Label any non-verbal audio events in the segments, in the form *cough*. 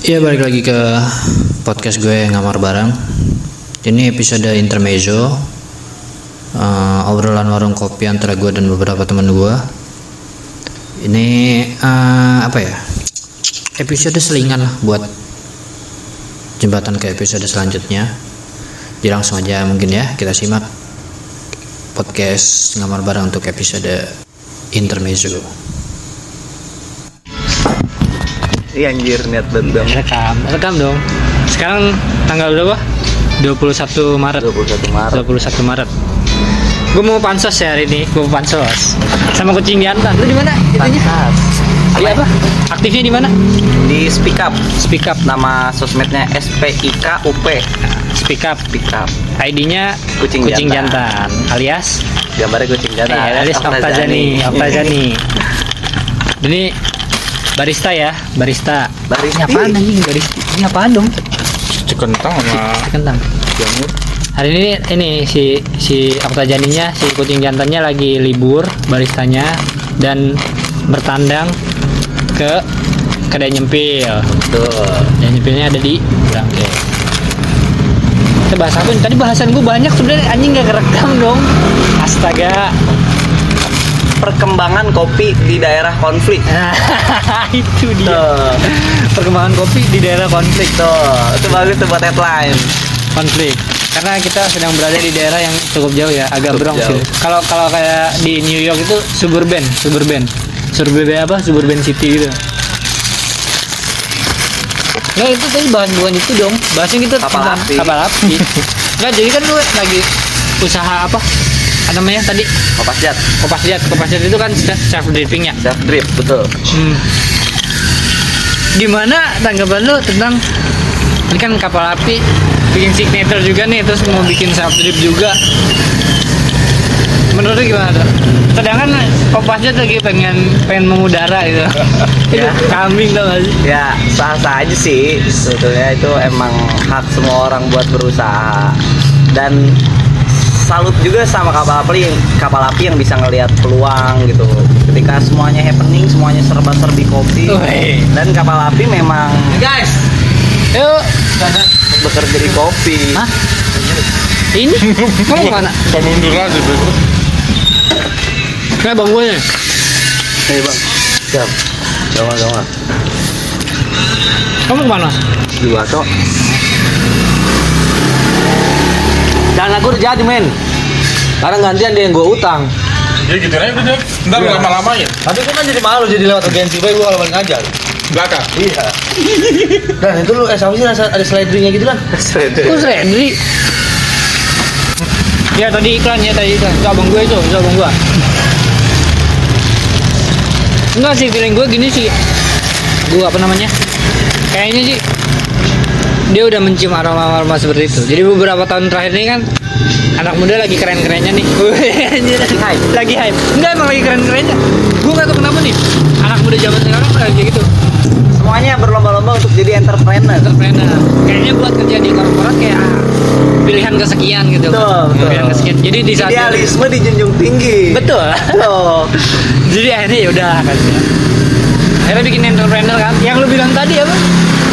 Iya balik lagi ke podcast gue ngamar bareng. Ini episode intermezzo uh, obrolan warung kopi antara gue dan beberapa teman gue. Ini uh, apa ya? Episode selingan lah buat jembatan ke episode selanjutnya. Jadi langsung aja mungkin ya kita simak podcast ngamar bareng untuk episode intermezzo. Iya anjir niat banget bang Rekam, rekam dong. Sekarang tanggal berapa? 21 Maret. 21 Maret 21 Maret. Gue mau pansos ya hari ini, gue mau pansos sama kucing jantan. Lu di mana? Pantas Di apa? Aktifnya di mana? Di speak up Speak up. Nama sosmednya SPIKUP Speak up. Speak up ID-nya Kucing jantan. jantan. alias Gambarnya kucing jantan Iya, alias Oktazani, Oktazani. *laughs* Ini barista ya, barista. Barista. Ini apaan anjing barista? Ini apaan dong? Kentang sama Kentang. jamur Hari ini ini si si Oktazaninya si kucing jantannya lagi libur baristanya dan bertandang ke kedai nyempil. Tuh Dan nyempilnya ada di Bangke. Kita bahas apa? Tadi bahasan gue banyak sebenarnya anjing gak kerekam dong. Astaga. Perkembangan kopi di daerah konflik Nah, *laughs* itu dia. Tuh Perkembangan kopi di daerah konflik. Tuh Itu bagus tuh buat headline Konflik. Karena kita sedang berada di daerah yang cukup jauh ya, agak Cukup Bronx jauh. gitu. Kalau kalau kayak di New York itu suburban, suburban. Suburban apa? Suburban city gitu. Nah itu tadi bahan bukan itu dong. Bahasnya kita Kapal tentang api. Kapal api. *laughs* Nggak jadi kan lu lagi usaha apa? Apa namanya tadi? Kopas Jat Kopas jet. Kopas jet itu kan self dripping ya. Self drip betul Hmm. Gimana tanggapan lu tentang ini kan kapal api bikin signature juga nih terus mau bikin self drip juga. Menurut lu gimana tuh? Sedangkan kopasnya lagi pengen pengen mengudara gitu. *laughs* Ya. Kambing tau gak sih? Ya sah-sah aja sih Sebetulnya itu emang hak semua orang buat berusaha Dan salut juga sama kapal api kapal api yang bisa ngelihat peluang gitu ketika semuanya happening semuanya serba-serbi kopi Wih. dan kapal api memang Guys, yuk. bekerja di kopi Hah? Ini? *laughs* Kamu ke mana? Kamu mundur aja bego Kayak bang gue. Nih bang siap jangan jangan Kamu ke mana? dua tok dan aku udah jadi men karena gantian dia yang gue utang Ya gitu aja udah Ntar lama-lamain tapi gue kan jadi malu jadi lewat agensi gue gue kalau ngajar Belakang iya dan itu lu eh sama sih ada, ada slidernya gitu kan *laughs* Kok Randy? Ya tadi iklan ya tadi iklan. Itu abang gue itu, itu abang gue. Enggak sih feeling gue gini sih. Gue apa namanya? Kayaknya sih dia udah mencium aroma-aroma seperti itu. Jadi beberapa tahun terakhir ini kan anak muda lagi keren-kerennya nih. *laughs* lagi hype. Lagi hype. Enggak emang lagi keren-kerennya. Gue gak tau kenapa nih. Anak muda zaman sekarang kayak gitu. semuanya berlomba-lomba untuk jadi entrepreneur entrepreneur kayaknya buat kerja di korporat kayak ah, pilihan kesekian gitu Betul, kan. betul. pilihan kesekian jadi di saat idealisme dijunjung tinggi betul Tuh. *laughs* jadi akhirnya ya udah kan akhirnya bikin entrepreneur kan yang lu bilang tadi apa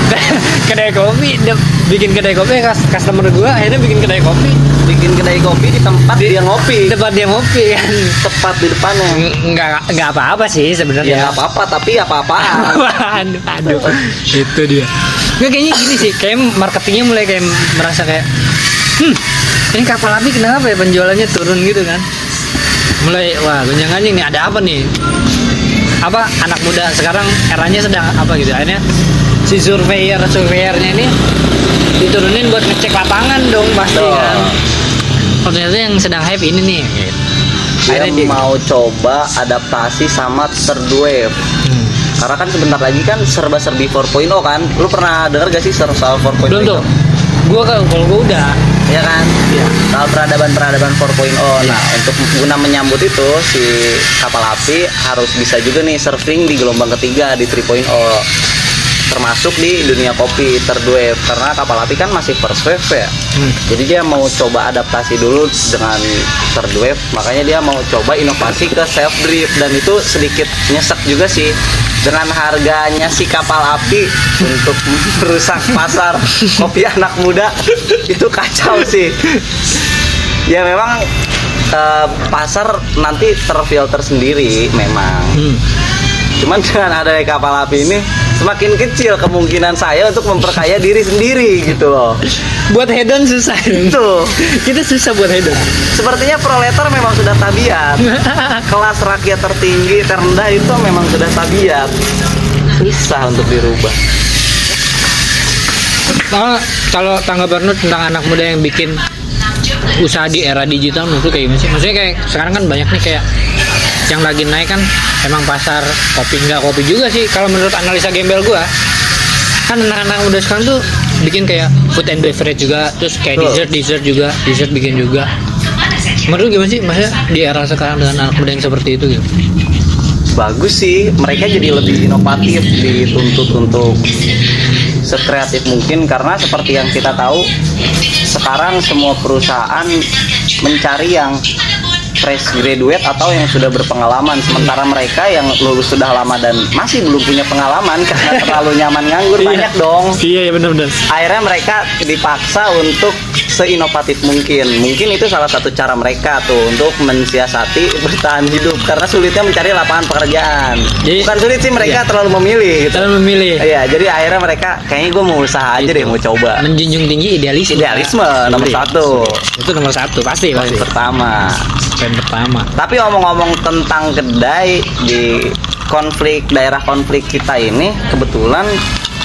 *laughs* kedai kopi bikin kedai kopi kas customer gua akhirnya bikin kedai kopi bikin kedai kopi di tempat dia ngopi tempat dia ngopi kan tepat di depannya Ng- nggak nggak apa-apa sih ya sebenarnya nggak apa-apa tapi apa-apaan *laughs* aduh, aduh, itu dia. Nggak kayaknya gini sih, kayak marketingnya mulai kayak merasa kayak, hmm, ini kapal api kenapa ya penjualannya turun gitu kan? Mulai, wah gonjang anjing nih, ada apa nih? Apa anak muda sekarang eranya sedang apa gitu? Akhirnya si surveyor surveyornya ini diturunin buat ngecek lapangan dong pasti Betul. kan. Oh, ternyata yang sedang hype ini nih. dia Akhirnya dia- mau coba adaptasi sama third wave Hmm. karena kan sebentar lagi kan serba-serbi 4.0 kan lu pernah denger gak sih soal 4.0 Belum tuh. Gua kalau kalau gua udah. ya kan Iya. soal peradaban-peradaban 4.0 nah untuk guna menyambut itu si kapal api harus bisa juga nih surfing di gelombang ketiga di 3.0 termasuk di dunia kopi wave karena kapal api kan masih first wave ya Hmm. jadi dia mau coba adaptasi dulu dengan wave makanya dia mau coba inovasi ke self drip dan itu sedikit nyesek juga sih dengan harganya si kapal api untuk *laughs* merusak pasar kopi anak muda *laughs* itu kacau sih ya memang eh, pasar nanti terfilter sendiri memang Hmm. cuman dengan adanya kapal api ini semakin kecil kemungkinan saya untuk memperkaya diri sendiri gitu loh Buat hedon susah. itu Kita susah buat hedon. sepertinya proletar memang sudah tabiat *laughs* kelas rakyat tertinggi terendah itu memang sudah tabiat susah untuk dirubah Oh, kalau tanggapan lu tentang anak muda yang bikin usaha di era digital menurut kayak gimana sih? Maksudnya kayak sekarang kan banyak nih kayak yang lagi naik kan emang pasar kopi nggak kopi juga sih kalau menurut analisa gembel gua. Kan anak-anak muda sekarang tuh bikin kayak food and beverage juga terus kayak dessert dessert juga dessert bikin juga. Menurut lu gimana sih? Maksudnya di era sekarang dengan anak muda yang seperti itu gitu? Bagus sih mereka jadi lebih inovatif dituntut untuk sekreatif mungkin karena seperti yang kita tahu sekarang semua perusahaan mencari yang fresh graduate atau yang sudah berpengalaman. Sementara mereka yang lulus sudah lama dan masih belum punya pengalaman karena terlalu nyaman nganggur banyak dong. Iya iya benar-benar akhirnya mereka dipaksa untuk seinovatif mungkin. Mungkin itu salah satu cara mereka tuh untuk mensiasati bertahan hidup. Karena sulitnya mencari lapangan pekerjaan. Jadi- bukan sulit sih mereka Iya. terlalu memilih gitu. Kita memilih. Iya, jadi akhirnya mereka kayaknya gue mau usaha aja deh, mau coba. menjunjung tinggi idealisme. Idealisme nomor Iya. satu, itu nomor satu pasti poin pasti. pertama. poin pertama. Tapi omong-omong tentang kedai di konflik daerah konflik kita ini, kebetulan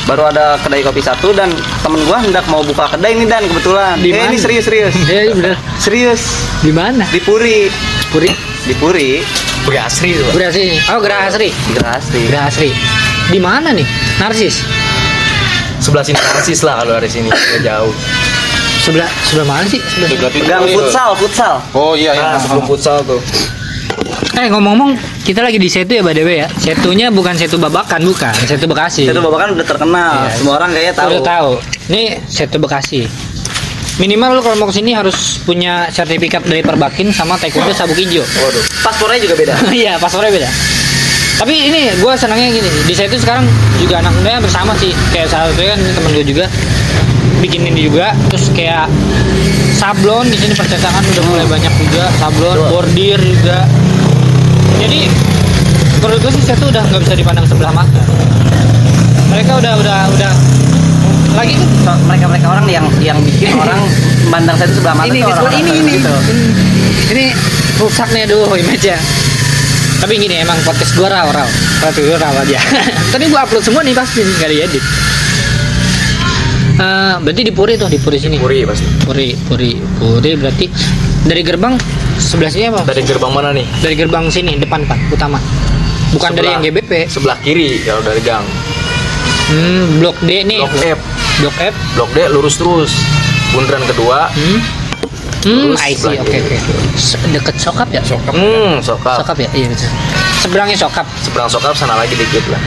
baru ada kedai kopi satu dan temen gua hendak mau buka kedai ini dan kebetulan. Di eh, ini serius serius, iya iya, bener serius. Di mana? Di Puri, Puri? Di Puri, Berasri tuh. Gerasri oh Gerasri di Gerahasti. Gerasri di mana nih? Narsis? Sebelah sini Francis lah kalau dari sini. Gak jauh. sebelah sebelah mana sih? Sebelah Pegang futsal, futsal. Oh iya, yang sebelum futsal tuh. Eh ngomong-ngomong kita lagi di Setu ya way ya? Setunya bukan Setu Babakan bukan. Setu Bekasi. Itu bapak kan udah terkenal, Iya. semua orang kayaknya tahu. udah tahu. Ini Setu Bekasi. Minimal lu kalau mau ke sini harus punya sertifikat dari Perbakin sama Taekwondo Sabuk Hijau Waduh. Paspornya juga beda. *laughs* Iya, paspornya beda. Tapi ini gue senangnya gini, di itu sekarang juga anak muda bersama sih, kayak salah satunya kan temen gue juga. Bikin ini juga, terus kayak sablon di sini percetakan udah mulai banyak juga, sablon, bordir juga. Jadi menurut gue sih saya tuh udah nggak bisa dipandang sebelah mata. Mereka udah udah udah. Lagi kan? Mereka mereka orang yang yang bikin *laughs* orang memandang saya itu sebelah mata ini tuh gitu, orang-orang ini ini. itu. ini rusak nih aduh image nya tapi gini emang podcast gua raw raw. Podcast gua raw aja. *laughs* Tadi gua upload semua nih pasti nggak diedit. Eh, berarti di Puri tuh di Puri sini? Puri pasti. Puri Puri Puri. Berarti dari gerbang sebelah sini apa Dari gerbang mana nih? dari gerbang sini depan pak utama bukan dari Sebelah. yang GBP Sebelah kiri kalau dari gang. hmm, blok D nih Blok F. blok F Blok D lurus terus. Bundaran kedua. hmm Hmm, I see, oke oke. Deket sokap ya? Sokap. Hmm, sokap. Sokap ya? Iya betul. Seberangnya sokap. Seberang sokap sana lagi dikit lah.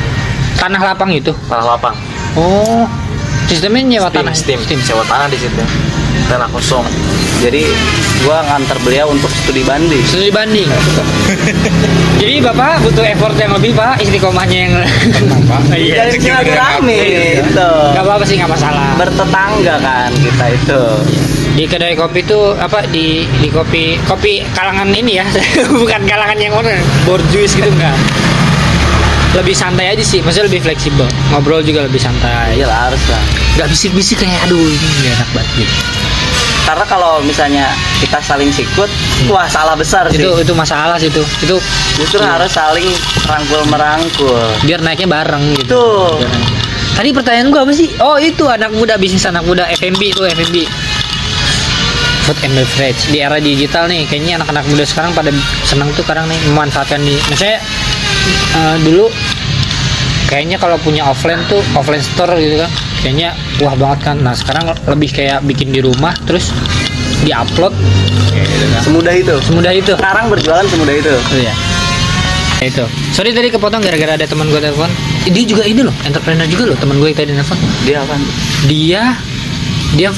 Tanah lapang itu. Tanah lapang. Oh. Sistemnya nyewa Steam, tanah. steam, Steam. Sewa tanah di situ. Tanah kosong. Jadi gua nganter beliau untuk studi banding. Studi banding. *laughs* Jadi bapak butuh effort yang lebih pak, istiqomahnya yang. *laughs* Iya. Jadi silaturahmi itu. Gak apa-apa sih nggak masalah. Bertetangga kan kita itu. Di kedai kopi itu apa di di kopi kopi kalangan ini ya, *laughs* bukan kalangan yang mana borjuis gitu enggak. Lebih santai aja sih, maksudnya lebih fleksibel. Ngobrol juga lebih santai. Iya lah harus lah. Gak bisik-bisik kayak aduh ini nggak enak banget gitu. Karena kalau misalnya kita saling sikut, wah salah besar sih. Itu itu masalah sih itu. Itu Justru harus saling rangkul merangkul. biar naiknya bareng gitu. Tuh. Tadi pertanyaan gua apa sih? Oh itu anak muda bisnis anak muda FMB tuh FMB. Food and beverage di era digital nih kayaknya anak-anak muda sekarang pada senang tuh sekarang nih memanfaatkan nih. Misalnya eh, dulu kayaknya kalau punya offline tuh offline store gitu kan kayaknya wah banget kan. Nah sekarang lebih kayak bikin di rumah terus diupload gitu kan. Semudah itu. Semudah itu. Sekarang berjualan semudah itu. Oh iya. Ya, Itu. Sorry tadi kepotong gara-gara ada teman gue telepon. Dia juga ini loh, entrepreneur juga loh teman gue yang tadi telepon. Dia apa? Dia dia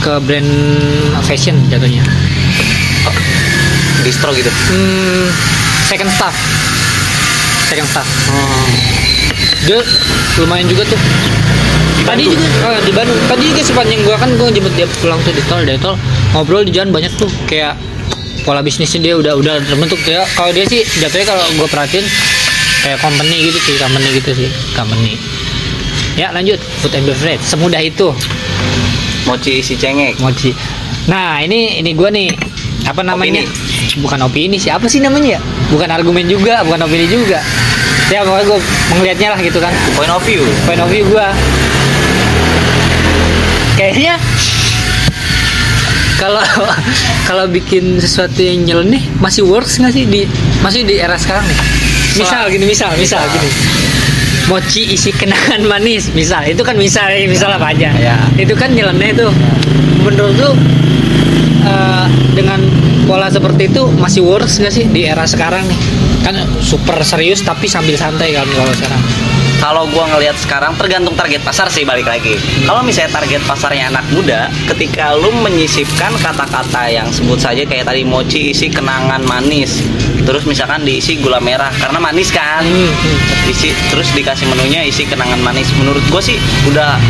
ke brand fashion jatuhnya. Distro gitu. Hmm, second staff. Second staff. Oh. dia lumayan juga tuh. Tadi juga ah, di Bandung. Tadi juga sepanjang gua kan gua jemput dia pulang tuh di tol dari tol ngobrol di jalan banyak tuh. Kayak pola bisnisnya dia udah udah terbentuk. Ya kalau dia sih jatuhnya kalau gua perhatiin kayak company gitu sih company gitu sih. Company. Ya lanjut. Food and beverage. Semudah itu. Mochi isi cengek. Mochi. Nah ini ini gua nih. Apa namanya? Bukan opini sih apa sih namanya? ya bukan argumen juga bukan opini juga. Ya pokoknya gue melihatnya lah gitu kan. Point of view. Point of view gua. Kayaknya kalau *laughs* kalau bikin sesuatu yang nyeleneh masih works nggak sih di masih di era sekarang nih? Misal gini misal misal gini. Mochi isi kenangan *laughs* manis misal. Itu kan misal misal apa aja. Ya. itu kan nyeleneh tuh. Menurut lu dengan pola seperti itu masih works nggak sih di era sekarang nih? Kan super serius tapi sambil santai kan kalau sekarang. Kalau gua ngelihat sekarang tergantung target pasar sih balik lagi. Kalau misalnya target pasarnya anak muda ketika lu menyisipkan kata-kata yang sebut saja kayak tadi mochi isi kenangan manis terus misalkan diisi gula merah karena manis kan? Hmm, hmm. isi terus dikasih menunya isi kenangan manis. Menurut gue sih udah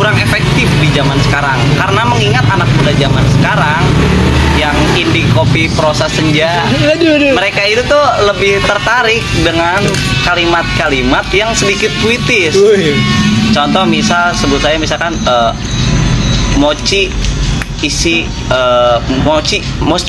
kurang efektif di zaman sekarang. Karena mengingat anak muda zaman sekarang yang indie kopi proses senja aduh aduh. mereka itu tuh lebih tertarik dengan kalimat-kalimat yang sedikit puitis. Contoh misal sebut saya misalkan eh, mochi isi eh, mochi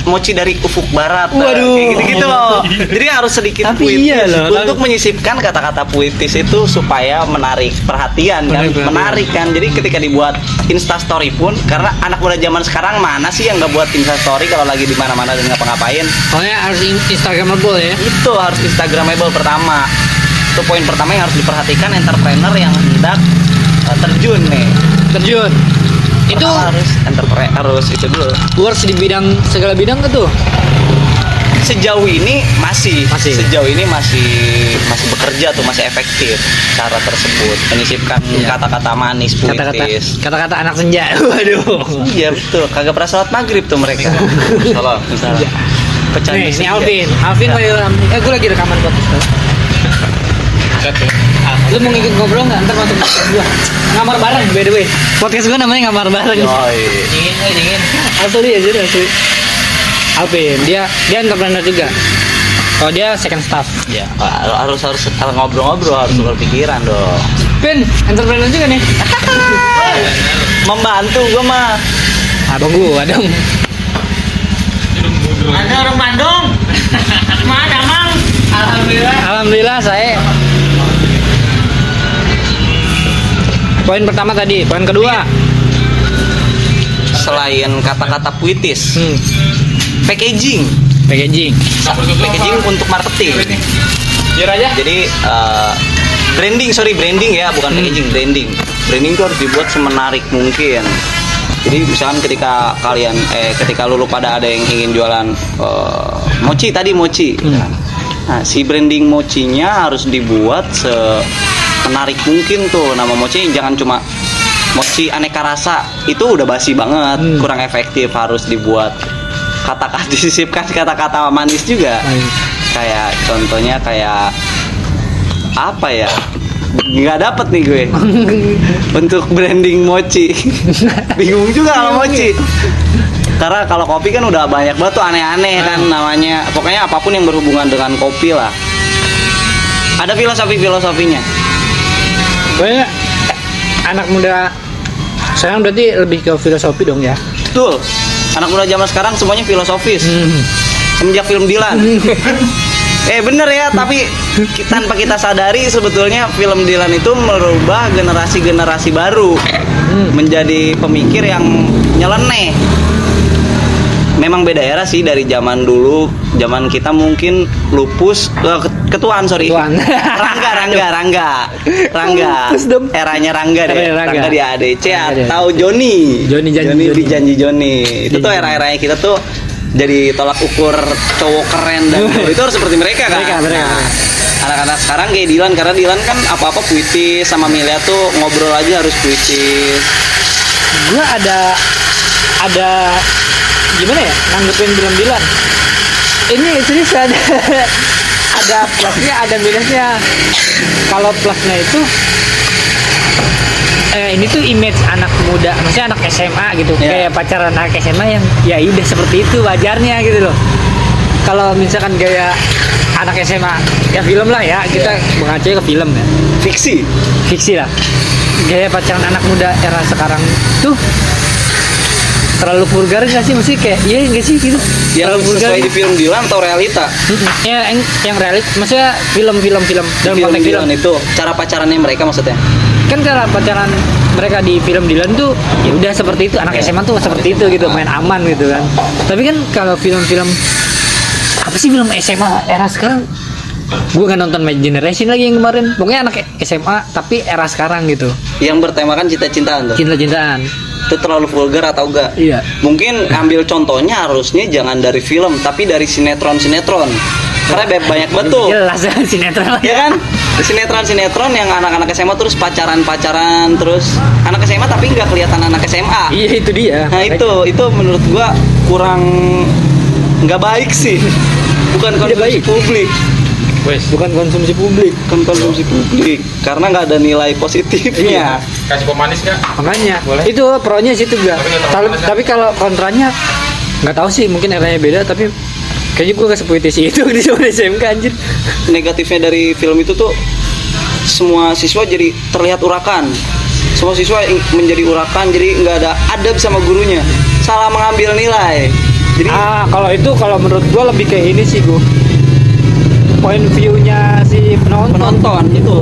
mochi dari ufuk barat Waduh. kayak gitu-gitu loh *laughs* jadi harus sedikit Tapi puitis iya loh, untuk lalu- menyisipkan kata-kata puitis itu supaya menarik perhatian kan Menarik perhatian. menarik kan jadi ketika dibuat instastory pun karena anak muda zaman sekarang mana sih yang nggak buat instastory kalau lagi di mana-mana dan ngapa-ngapain Pokoknya harus in- Instagramable ya. itu harus instagramable pertama itu poin pertama yang harus diperhatikan entrepreneur yang hendak eh, terjun nih Terjun. Itu harus entrepreneur harus itu dulu works di bidang segala bidang tuh. sejauh ini masih, Masih. sejauh ini masih masih bekerja tuh masih efektif cara tersebut menyisipkan Iya. kata-kata manis Kata-kata puitis kata-kata anak senja. *laughs* Waduh. iya betul kagak pernah sholat maghrib tuh mereka salah salah pecah Nih, ini. Alvin. Alvin Ya. lagi eh gue lagi rekaman podcast. Lu mau ngikut ngobrol nggak? Ntar masuk podcast gua. Ngamar bareng by the way. Podcast gua namanya ngamar bareng. Yoi. Dingin, eh dingin. Asli aja deh asli. Alvin, dia dia entrepreneur juga. Kalau dia second staff. ya harus harus harus ngobrol-ngobrol harus berpikiran dong Vin, entrepreneur juga nih. *laughs* membantu gua mah Abang gua dong. Ada orang Bandung. *laughs* Mana, Mang? Alhamdulillah. Alhamdulillah saya. Poin pertama tadi, poin kedua. selain kata-kata puitis Hmm, packaging. Packaging. packaging untuk marketing. Jujur aja. jadi eh, branding sorry branding ya bukan packaging branding. Branding itu harus dibuat semenarik mungkin. Jadi misalkan ketika kalian eh ketika lulu pada ada yang ingin jualan eh, mochi tadi mochi. Nah si branding mochinya harus dibuat semenarik mungkin tuh nama mochi. Jangan cuma mochi aneka rasa. Itu udah basi banget. Hmm. kurang efektif harus dibuat kata-kata *laughs* disisipkan kata-kata manis juga. Kayak contohnya kayak apa ya? Nggak dapet nih gue. *laughs* Untuk branding mochi. *laughs* Bingung juga kalau mochi. karena kalau kopi kan udah banyak banget tuh aneh-aneh kan namanya. Pokoknya apa pun yang berhubungan dengan kopi lah. Ada filosofi filosofinya Banyak anak muda sekarang berarti lebih ke filosofi dong ya. betul. Anak muda zaman sekarang semuanya filosofis. Hmm. semenjak film Dilan. Eh bener ya tapi tanpa kita sadari sebetulnya film Dilan itu merubah generasi-generasi baru menjadi pemikir yang nyeleneh. Memang beda era sih dari zaman dulu. Zaman kita mungkin lupus eh, ketuaan sorry. Ketuaan. Rangga Rangga Rangga. Rangga. *laughs* Eranya Rangga deh. Rangga. Rangga di ADC Rangga atau Joni. Joni Janji Joni Joni. Janji Joni. Itu tuh era-eranya kita tuh jadi tolak ukur cowok keren dan *laughs* itu harus seperti mereka kan? Mereka, mereka, Nah, anak-anak sekarang kayak Dilan karena Dilan kan apa-apa puitis sama Milia tuh ngobrol aja harus puitis Gua ada ada gimana ya? Nanggepin bilang bilang ini serius *laughs* ada ada plusnya ada minusnya. Kalau plusnya itu eh, ini tuh image anak muda maksudnya anak SMA gitu. Iya. kayak pacaran anak SMA yang ya udah seperti itu wajarnya gitu loh. Kalau misalkan gaya anak SMA ya film lah ya. Kita mengacu ke film ya. Fiksi. fiksi lah. Gaya pacaran anak muda era sekarang tuh terlalu vulgar nggak sih? Mesti kayak iya nggak sih gitu. Yang terlalu vulgar. sesuai di film Dilan atau realita? Ya yang yang realit maksudnya film-film film dalam film konteks film. Dilan itu cara pacarannya mereka maksudnya. kan kalau pacaran mereka di film Dylan tuh ya udah seperti itu. Anak SMA tuh seperti itu gitu main aman gitu kan. Tapi kan kalau film-film apa sih film SMA era sekarang? Gue nggak nonton My Generation lagi yang kemarin. Pokoknya anak SMA tapi era sekarang gitu. Yang bertemakan cinta-cintaan tuh. cinta-cintaan Itu terlalu vulgar atau enggak? iya Mungkin ambil contohnya harusnya jangan dari film tapi dari sinetron-sinetron. Karena ba- banyak betul. jelas *laughs* sinetron Ya kan? Sinetron-sinetron yang anak-anak SMA terus pacaran-pacaran terus anak SMA tapi nggak kelihatan anak SMA. iya itu dia Nah itu itu menurut gua kurang nggak baik sih. *laughs* Bukan konsumsi publik, Wes. bukan konsumsi publik bukan konsumsi publik karena nggak ada nilai positifnya. Kasih pemanis nggak? makanya Boleh. itu pro-nya situ gak Tapi nggak terlalu tapi, kan? kalau kontranya nggak tahu sih mungkin eranya beda tapi kayaknya gue gak sepuitis itu *laughs* di zaman SMK anjir Negatifnya dari film itu tuh semua siswa jadi terlihat urakan. Semua siswa menjadi urakan, jadi nggak ada adab sama gurunya. Salah mengambil nilai. Jadi ah kalau itu kalau menurut gue lebih kayak ini sih gue point view-nya si penonton. Penonton itu.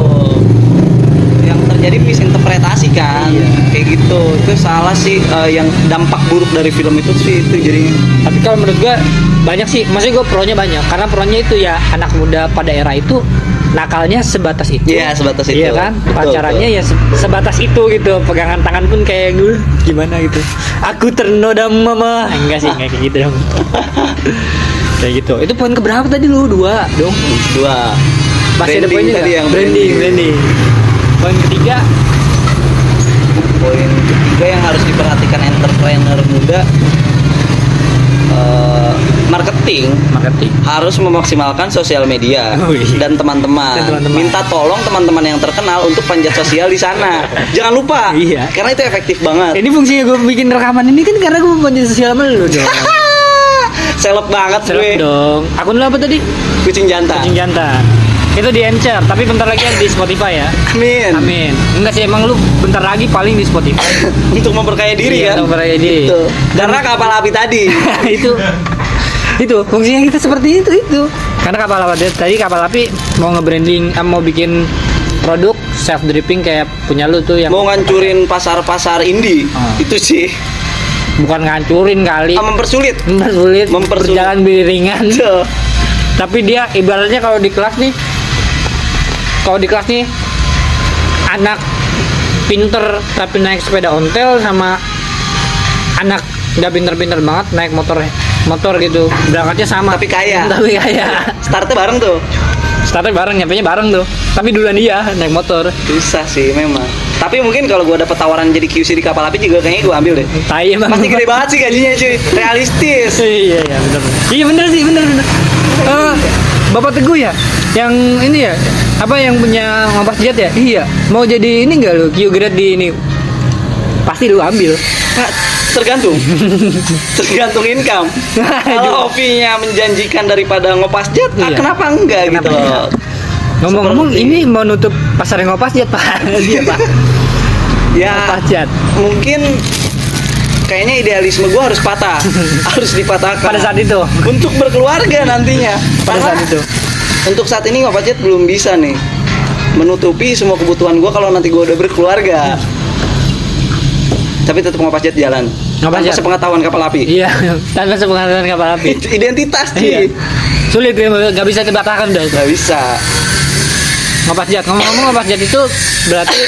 Yang terjadi misinterpretasi kan kayak gitu. Itu salah sih eh, yang dampak buruk dari film itu sih itu jadi tapi kalau menurut gue banyak sih. Maksudnya gue pro-nya banyak. Karena pro-nya itu ya anak muda pada era itu nakalnya sebatas itu. Iya, sebatas itu. iya kan? Betul, pacarannya ya se- sebatas itu gitu. Pegangan tangan pun kayak gue gimana gitu. Aku ternoda mama. Enggak sih enggak kayak gitu dong *laughs* kayak gitu itu poin keberapa tadi lu dua dong dua masih ada Branding poinnya tadi yang branding branding poin ketiga poin ketiga yang harus diperhatikan entrepreneur muda eh, marketing marketing harus memaksimalkan sosial media *laughs* Oh, iya. dan teman-teman. Minta tolong teman-teman yang terkenal untuk panjat sosial di sana. *laughs* Jangan lupa. Iya. Karena itu efektif banget. ini fungsinya gue bikin rekaman ini kan karena gue mau sosial sama lu *laughs* Seleb banget gue. Seleb dong akun lu apa tadi Kucing jantan. kucing jantan itu di Anchor tapi bentar lagi ada di Spotify ya Amin. Amin. Enggak sih emang lu bentar lagi paling di Spotify. *laughs* Untuk memperkaya diri Iya, kan. untuk memperkaya diri. Gitu. Karena kapal api tadi. *laughs* itu itu fungsinya kita seperti itu itu. Karena kapal api tadi kapal api mau nge-branding eh, mau bikin produk self dripping kayak punya lu tuh yang Mau ngancurin pasar-pasar indie. Ah. Itu sih. Bukan ngancurin kali Ah, mempersulit. mempersulit Mempersulit. berjalan beriringan Tuh. *laughs* tapi dia ibaratnya kalau di kelas nih kalau di kelas nih anak pinter tapi naik sepeda ontel sama anak nggak pinter-pinter banget naik motor motor gitu berangkatnya sama Tapi kaya. tapi kaya Startnya bareng tuh. startnya bareng nyampe bareng tuh tapi duluan dia naik motor Susah sih memang. Tapi mungkin kalau gue dapet tawaran jadi QC di kapal api juga kayaknya gue ambil deh. tai emang. Pasti gede banget sih gajinya cuy. Realistis. *laughs* iya iya bener iya bener sih bener bener. Eh, bapak teguh ya? Yang ini ya? Apa yang punya ngopas jet ya? Iya. Mau jadi ini enggak lu? Q grade di ini? Pasti lu ambil. Nah, tergantung. *laughs* Tergantung income. *laughs* Kalau hobinya menjanjikan daripada ngopas jet ah, Iya. kenapa enggak Kenapa gitu loh? enggak? Ngomong-ngomong ini mau nutup pasar yang ngopas jet pak. Dia pak. *laughs* *laughs* Ya jet mungkin kayaknya idealisme gue harus patah. *laughs* Harus dipatahkan. Pada saat itu. Untuk berkeluarga nantinya. Pada saat itu. untuk saat ini ngopas jet belum bisa nih menutupi semua kebutuhan gue kalau nanti gue udah berkeluarga. Tapi tetap ngopas jet jalan. Ngopas tanpa jet. sepengetahuan kapal api. Iya tanpa sepengetahuan kapal api. Identitas iya. Sih sulit ya nggak bisa dibatakan udah nggak bisa ngopas jet ngomong-ngomong ngopas jet itu berarti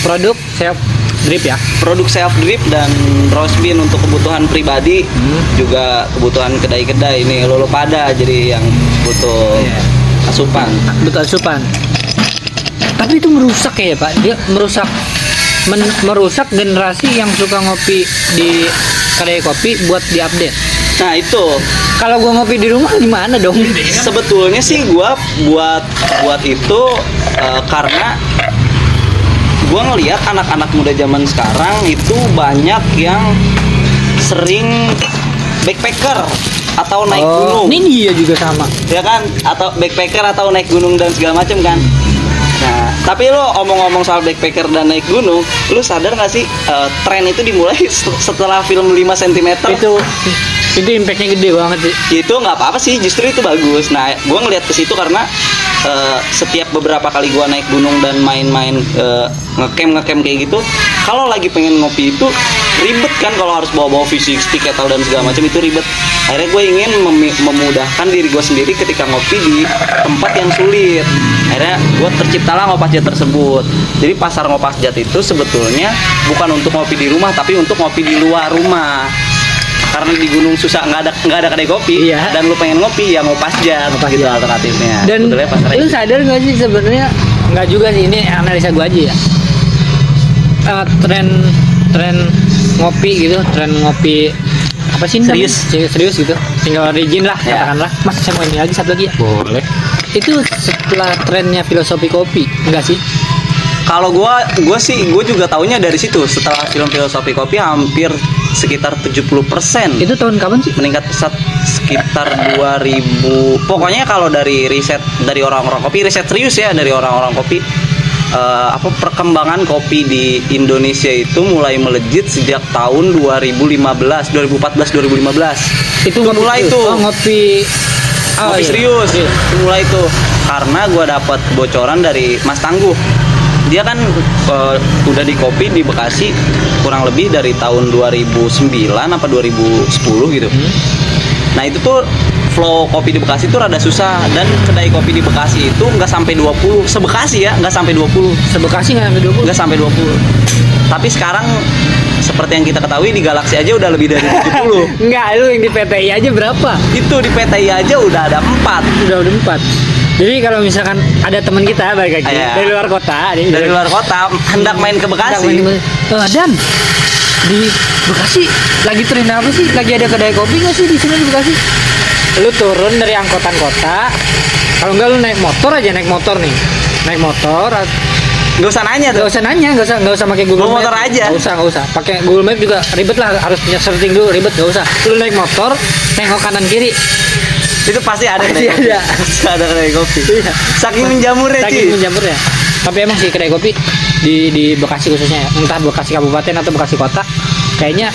produk self drip ya? Produk self drip dan roast bean untuk kebutuhan pribadi Hmm. juga kebutuhan kedai-kedai. Ini lolo pada jadi yang butuh Iya. asupan. Betul asupan. Tapi itu merusak ya pak? Dia merusak men- merusak generasi yang suka ngopi di kedai kopi buat diupdate. Nah itu kalau gua ngopi di rumah gimana dong? Sebetulnya sih gua buat buat itu eh, karena gua ngelihat anak-anak muda zaman sekarang itu banyak yang sering backpacker atau naik gunung. Oh, ini dia juga sama. Ya kan? Atau backpacker atau naik gunung dan segala macam kan? Nah tapi lo omong-omong soal backpacker dan naik gunung lu sadar gak sih eh, tren itu dimulai *laughs* setelah film 5 cm itu itu impactnya gede banget. Sih itu nggak apa-apa sih justru itu bagus. Nah gue ngeliat ke situ karena eh, setiap beberapa kali gue naik gunung dan main-main eh, ngecamp ngecamp kayak gitu kalau lagi pengen ngopi itu ribet kan kalau harus bawa-bawa fisik stick kettle dan segala macam itu ribet. Akhirnya gue ingin memi- memudahkan diri gue sendiri ketika ngopi di tempat yang sulit. Akhirnya gue terciptalah ngopas jat tersebut. Jadi pasar ngopas jat itu sebetulnya bukan untuk ngopi di rumah tapi untuk ngopi di luar rumah karena di gunung susah nggak ada nggak ada kedai kopi Iya. dan lu pengen ngopi ya ngopas jat Ngopas gitu alternatifnya. Dan lu sadar gak sih sebenarnya? Nggak juga sih ini analisa gua aja ya. Eh, tren tren ngopi gitu tren ngopi apa sih? Serius. Se- serius gitu. Tinggal origin lah Ya. katakanlah. Mas saya mau ini lagi satu lagi ya. Boleh. Itu setelah trennya filosofi kopi enggak sih? Kalau gua gua sih gua juga taunya dari situ. Setelah film filosofi kopi hampir sekitar 70% itu tahun kapan sih? Meningkat pesat sekitar 2000 pokoknya kalau dari riset dari orang-orang kopi riset serius ya dari orang-orang kopi eh, apa perkembangan kopi di Indonesia itu mulai melejit sejak tahun 2015 2014 2015 itu, ngopi mulai tuh. oh, ngopi. Oh, Ngopi iya. serius. Itu mulai tuh. Karena gua dapat bocoran dari Mas Tangguh dia kan eh, udah di kopi di Bekasi kurang lebih dari tahun 2009 apa 2010 gitu. Nah itu tuh flow kopi di Bekasi itu rada susah dan kedai kopi di Bekasi itu nggak sampai 20 sebekasi ya nggak sampai 20 sebekasi nggak sampai 20 nggak sampai 20 tapi sekarang seperti yang kita ketahui di Galaxy aja udah lebih dari 70 Enggak, lu yang di PTI aja berapa? itu di PTI aja udah ada 4 Udah udah empat. Jadi kalau misalkan ada teman kita balik lagi Iya. dari luar kota, dia dari luar kota hendak main ke Bekasi Eh, Dan di Bekasi lagi tren apa sih? Lagi ada kedai kopi nggak sih di sini di Bekasi? Lu turun dari angkutan kota, kalau enggak lu naik motor aja naik motor nih, naik motor. nggak usah nanya tuh Gak usah nanya, gak usah nggak usah pakai Google motor Map. aja. Gak usah, gak usah. Pakai Google Map juga ribet lah, harus punya searching dulu ribet, gak usah. Lu naik motor, tengok kanan kiri, itu pasti ada Pasti kedai kopi. ada. pasti *laughs* ada kedai kopi Iya. saking menjamurnya Saking Ci. menjamurnya. Tapi emang sih kedai kopi di di Bekasi khususnya ya. entah Bekasi kabupaten atau Bekasi kota, kayaknya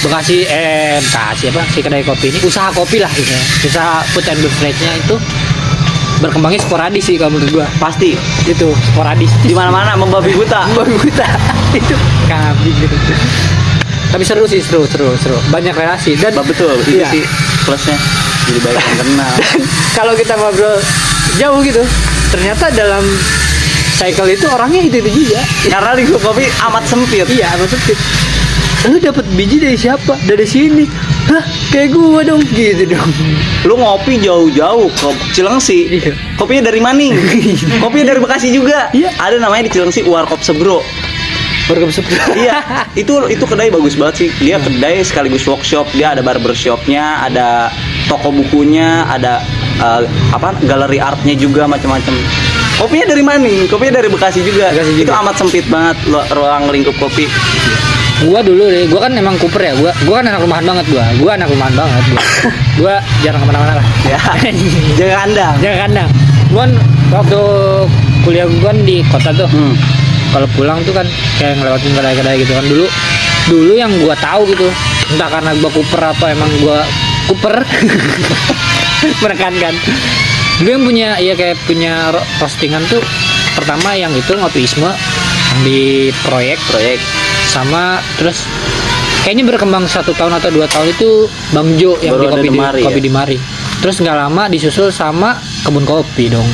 Bekasi eh Bekasi apa si kedai kopi ini usaha kopi lah gitu ya. Usaha food and beverage-nya itu berkembangnya sporadis sih kalau menurut gua. pasti Itu sporadis. di mana mana membabi buta *laughs* Babi buta itu kambing gitu. Tapi seru sih seru seru seru banyak relasi dan betul itu Iya. sih plusnya jadi banyak yang kenal *laughs* kalau kita ngobrol jauh gitu ternyata dalam cycle itu orangnya itu itu juga. Karena lingkup kopi amat sempit. Iya maksudnya lu dapat biji dari siapa? Dari sini. Hah kayak gua dong. Gitu dong. Lu ngopi jauh-jauh ke Cilengsi. Iya. kopinya dari Maning. *laughs* Kopinya dari Bekasi juga. Iya. ada namanya di Cilengsi Warkop Sebro. Warga *laughs* besar iya. Itu itu kedai bagus banget sih. Dia kedai sekaligus workshop. Dia ada barbershopnya ada toko bukunya ada eh, apa galeri artnya juga macam-macam. Kopinya dari Maning kopinya dari Bekasi juga, Bekasi juga. itu amat sempit banget ruang lingkup kopi. Gua dulu deh gua kan emang kuper ya gua gua kan anak rumahan banget gua. Gua anak rumahan banget gua, *laughs* gua jarang ke mana-mana lah. Ya *laughs* jaga kandang. Jangan kandang. Gua waktu kuliah gua kan di kota tuh. Hmm. kalau pulang tuh kan kayak ngelewatin kedai-kedai gitu kan. Dulu dulu yang gua tahu gitu entah karena gua kuper apa emang gua kuper *laughs* menekankan. Gue yang punya ya kayak punya postingan tuh pertama yang itu ngopi isme yang di proyek. Proyek. Sama terus kayaknya berkembang satu tahun atau dua tahun itu bang Jo yang Baru di kopi di Mari kopi ya? di Mari terus nggak lama disusul sama kebun kopi dong.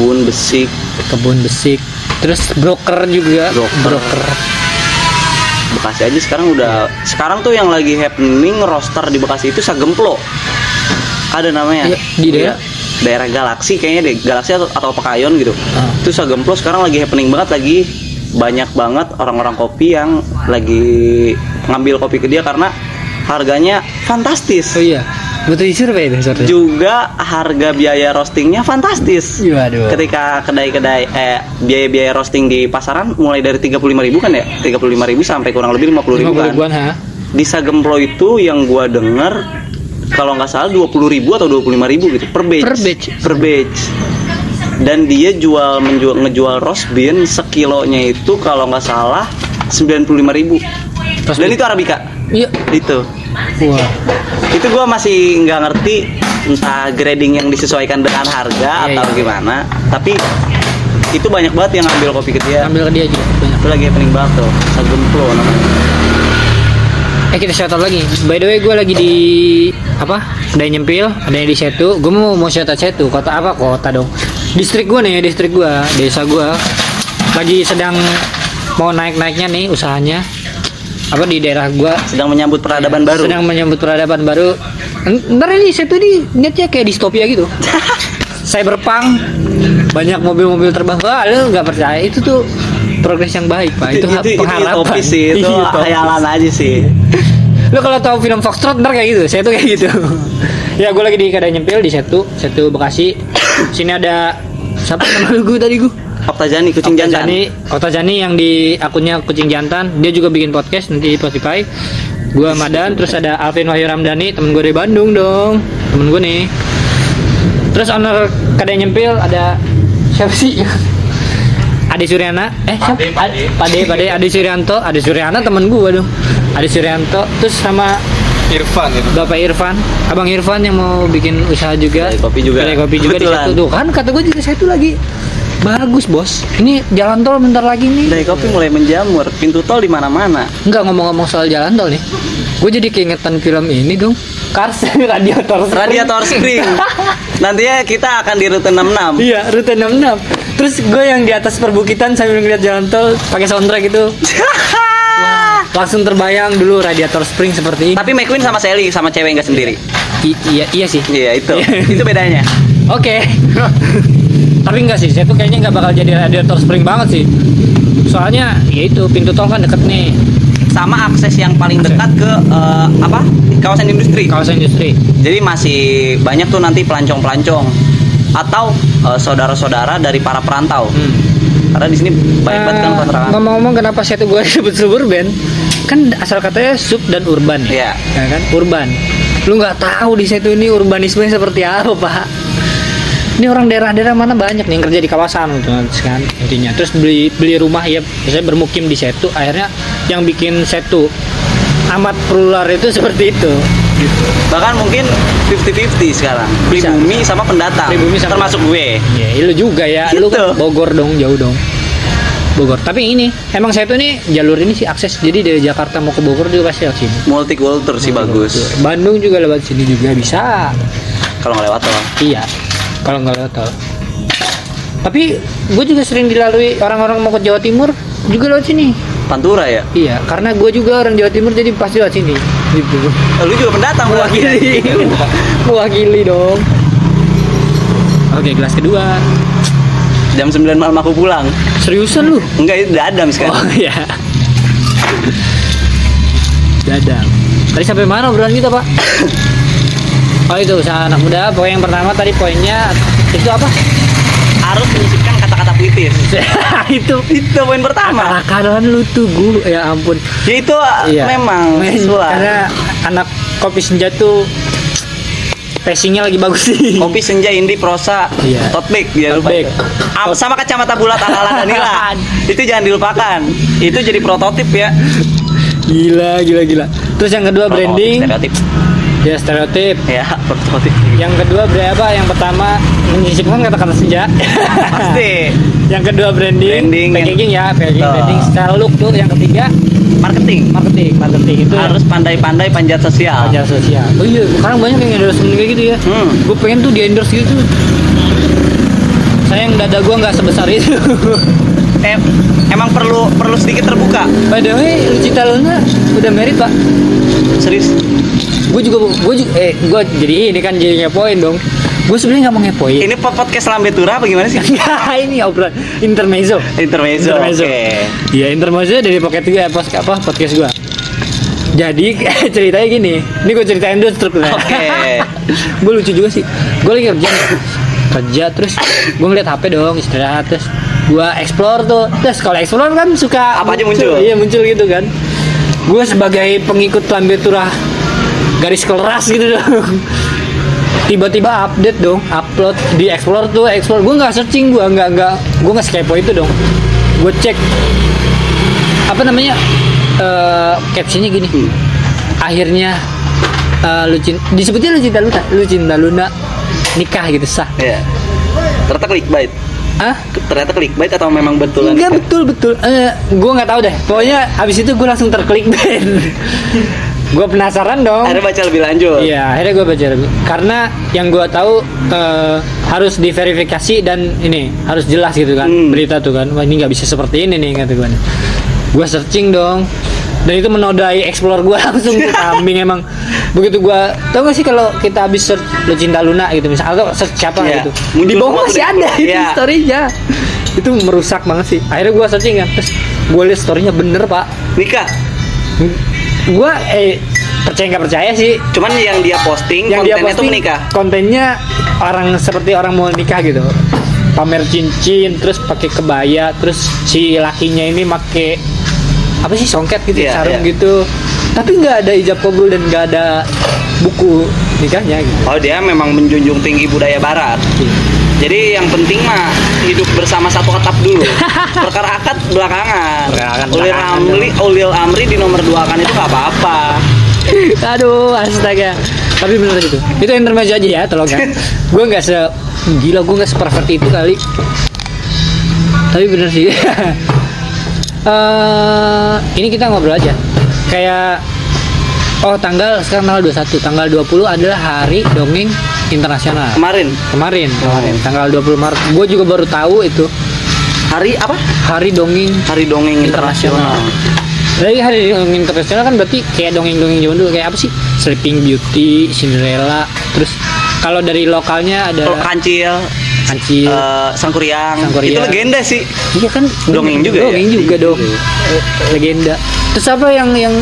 Bun besik. Kebun besik. Terus broker juga. Broker. Bekasi aja sekarang udah sekarang tuh yang lagi happening roster di Bekasi itu Sagemplo. Ada namanya? Iya, di daerah? Iya, daerah Galaksi kayaknya deh Galaksi atau, atau Pekayon gitu. Ah. itu Sagemplo sekarang lagi happening banget lagi banyak banget orang-orang kopi yang lagi ngambil kopi ke dia karena harganya fantastis. Oh iya Butuh disurvey itu sorry. juga harga biaya roastingnya fantastis Iya, aduh. ketika kedai-kedai eh biaya-biaya roasting di pasaran mulai dari 35.000 kan ya 35.000 sampai kurang lebih 50.000 50 kan ribuan ha. di Sagemplo itu yang gua denger kalau nggak salah 20.000 atau 25.000 gitu per batch Per batch. per batch dan dia jual menjual ngejual roast bean sekilonya itu kalau nggak salah 95.000 Roast dan bean. itu arabica Iya. itu Wah. Itu gua masih nggak ngerti entah grading yang disesuaikan dengan harga Iya, atau iya. gimana tapi itu banyak banget yang ngambil kopi ke dia Ambil ke dia juga banyak. itu lagi happening banget tuh Sagemplo namanya Eh kita shout out lagi. By the way gue lagi di apa? Ada yang nyempil, ada yang di Setu. Gue mau mau shout out Setu. Kota apa? Kota dong. Distrik gue nih, distrik gue, desa gue. Lagi sedang mau naik naiknya nih usahanya. Apa di daerah gue sedang menyambut peradaban baru sedang menyambut peradaban baru. Ntar ini Setu ini niatnya kayak distopia gitu. *laughs* Cyberpunk banyak mobil-mobil terbang. Wah, lu nggak percaya itu tuh progres yang baik pak. Itu, pengharapan. utopis sih itu *laughs* Iya, utopis. hayalan aja sih Lu kalau tahu film Foxtrot ntar kayak gitu, saya tuh kayak gitu. *laughs* ya gue lagi di kedai nyempil di Setu, Setu Bekasi. *coughs* Sini ada siapa nama lu gue tadi gue? Okta Jani kucing Okta jantan Jani, Okta Jani yang di akunnya Kucing Jantan, dia juga bikin podcast nanti di Spotify. Gua Madan, terus ada Alvin Wahyu Ramdhani, temen gue dari Bandung dong, temen gue nih. Terus owner kedai nyempil ada siapa sih? *laughs* Ade Suryana, eh siapa? Pade, Pade, Pade, Ade Suryanto, Ade Suryana temen gue dong. Ade Suryanto, terus sama Irfan gitu. Bapak Irfan, Abang Irfan yang mau bikin usaha juga. Kedai kopi juga. Kedai kopi juga di Kebetulan. situ tuh kan kata gue juga saya tuh lagi bagus bos. Ini jalan tol bentar lagi nih. Kedai kopi mulai menjamur pintu tol di mana-mana Enggak ngomong-ngomong soal jalan tol nih. Gue jadi keingetan film ini dong. Cars *laughs* Radiator Spring. Radiator Spring *laughs* nantinya kita akan di rute 66 Iya, rute 66. Terus gue yang di atas perbukitan sambil ngeliat jalan tol pakai soundtrack itu. *laughs* Langsung terbayang dulu Radiator Spring seperti ini. tapi McQueen sama Sally sama cewek nggak sendiri I- iya, iya sih. iya itu itu bedanya Oke. Tapi enggak sih, saya tuh kayaknya nggak bakal jadi radiator spring banget sih. Soalnya ya itu pintu tol kan deket nih sama akses yang paling dekat ke eh, apa kawasan industri kawasan industri. jadi masih banyak tuh nanti pelancong-pelancong atau eh, saudara-saudara dari para perantau Hmm. karena di sini banyak banget kan Eh, kontrakan ngomong-ngomong kenapa saya tuh gue *laughs* disebut suburban? Kan asal katanya sub dan urban ya. Iya. Ya kan? Urban. Lu nggak tahu di situ ini urbanisme seperti apa, Pak. Ini orang daerah-daerah mana banyak nih yang kerja di kawasan gitu kan intinya. Terus beli beli rumah ya biasanya bermukim di situ akhirnya yang bikin setu amat plural itu *laughs* seperti itu. Gitu. bahkan mungkin 50-50 sekarang Bisa. pribumi sama pendatang Pribumi sama- termasuk gue Ya, lu juga ya. Lu Gitu. kan Bogor dong, jauh dong. Bogor. Tapi ini emang saya tuh nih jalur ini sih akses. Jadi dari Jakarta mau ke Bogor juga pasti lewat sini. multikultur sih bagus Bandung juga lewat sini juga bisa. kalau nggak lewat tol Iya. Kalau nggak lewat tol. Tapi gue juga sering dilalui orang-orang mau ke Jawa Timur juga lewat sini. Pantura ya Iya, karena gue juga orang Jawa Timur jadi pasti lewat sini. Gitu. Eh, lu juga pendatang ya? Mewakili. *laughs* Mewakili dong. Oke, kelas kedua. jam 9 malam aku pulang Seriusan lu? enggak itu dadam Oh sekarang iya. Dadang. Tadi sampai mana obrolan kita pak? *laughs* Oh itu usaha anak muda. Poin yang pertama tadi poinnya itu apa? harus menyisipkan kata-kata puitis *laughs* itu itu poin pertama akal-akalan lu tuh gue ya ampun. ya itu Iya. memang Men, Karena anak kopi senja tuh passingnya lagi bagus sih. kopi senja indie prosa Iya. tote bag ya lupa bag. Ah, sama kacamata bulat ala *laughs* Danila itu jangan dilupakan itu jadi prototip ya Gila, gila, gila. Terus yang kedua Prototip, branding, stereotip ya stereotip. ya prototip Yang kedua berapa? Yang pertama menyisipkan kata-kata senja. pasti *laughs* yang kedua branding, Branding, packaging ya, packaging, Betul. branding, style look tuh. Yang ketiga marketing marketing, marketing itu harus pandai-pandai panjat sosial media sosial. Oh iya, sekarang banyak yang endorsement kayak gitu ya. Hmm. Gue pengen tuh di endorse gitu. Sayang dada gue nggak sebesar itu. *laughs* Eh, emang perlu perlu sedikit terbuka By the way, Lucita Luna udah married pak. serius Gue juga, gue juga, eh, gue jadi ini kan jadi ngepoin dong. Gue sebenarnya nggak mau ngepoin. ini po- podcast lambe tura apa gimana sih *laughs* Enggak, ini obrolan intermezzo. intermezzo Intermezzo. oke Iya, intermezzo dari pocket gue apa, apa podcast gue. Jadi *laughs* ceritanya gini, ini gue ceritain dulu strukturnya. Oke. *laughs* gue lucu juga sih. Gue lagi kerja kerja terus gue ngeliat HP dong istirahat terus gue explore tuh terus kalau explore kan suka Apa aja muncul? iya muncul gitu kan gue sebagai pengikut lambe turah garis keras gitu dong. Tiba-tiba update dong upload di explore tuh explore. Gue nggak searching gue nggak nggak gue nggak skepo itu dong. Gue cek apa namanya eh captionnya gini. Akhirnya eh, lu cinta disebutnya lu cinta Luna lu cinta Luna nikah gitu sah. Iya. Ternyata clickbait. ah Ternyata clickbait atau memang betulan? enggak betul betul. Eh, gue nggak tahu deh. Pokoknya habis itu gue langsung terklik *laughs* gue penasaran dong Akhirnya baca lebih lanjut. Iya, akhirnya gue baca lebih. Karena yang gue tahu eh, harus diverifikasi dan ini harus jelas gitu kan Hmm. berita tuh kan. Wah ini nggak bisa seperti ini nih kata gue. Gue searching dong. Dan itu menodai explore gue *laughs* langsung tuh kambing emang. Begitu gue tau gak sih kalau kita habis search lu cinta Luna gitu misal atau search siapa Iya. gitu. Di bawah masih ada itu Iya. storynya. Itu merusak banget sih. Akhirnya gue searching kan. Terus gue liat storynya bener pak. Nikah. Gue eh percaya nggak percaya sih Cuman yang dia posting yang dia kontennya tuh posting menikah. kontennya orang seperti orang mau nikah gitu pamer cincin terus pakai kebaya terus si lakinya ini make apa sih songket gitu Iya, sarung iya. gitu tapi nggak ada ijab kabul dan nggak ada buku nikahnya gitu Oh dia memang menjunjung tinggi budaya barat. Jadi yang penting mah hidup bersama satu atap dulu. *laughs* Perkara akad belakangan. Perkara akad Ulil belakangan amri, ulil amri di nomor dua kan itu gak apa-apa. *laughs* aduh astaga. Tapi bener itu. Itu intermezzo aja ya tolong *laughs* kan gue nggak se gila gue nggak seperfect itu kali. Tapi bener sih. Eh, ini kita ngobrol aja. Kayak oh tanggal sekarang tanggal 21 tanggal 20 adalah hari dongeng internasional Kemarin kemarin kemarin tanggal 20 Maret gue juga baru tahu itu hari apa? hari dongeng Hari dongeng internasional. Dari hari dongeng internasional kan berarti kayak dongeng-dongeng zaman dulu kayak apa sih? Sleeping Beauty, Cinderella, terus kalau dari lokalnya ada Kalau kancil, Kancil. eh, sangkuriang. Sangkuriang. itu legenda sih. Iya kan Dongeng juga ya? Dongeng juga dong. Eh, Legenda. Terus apa yang yang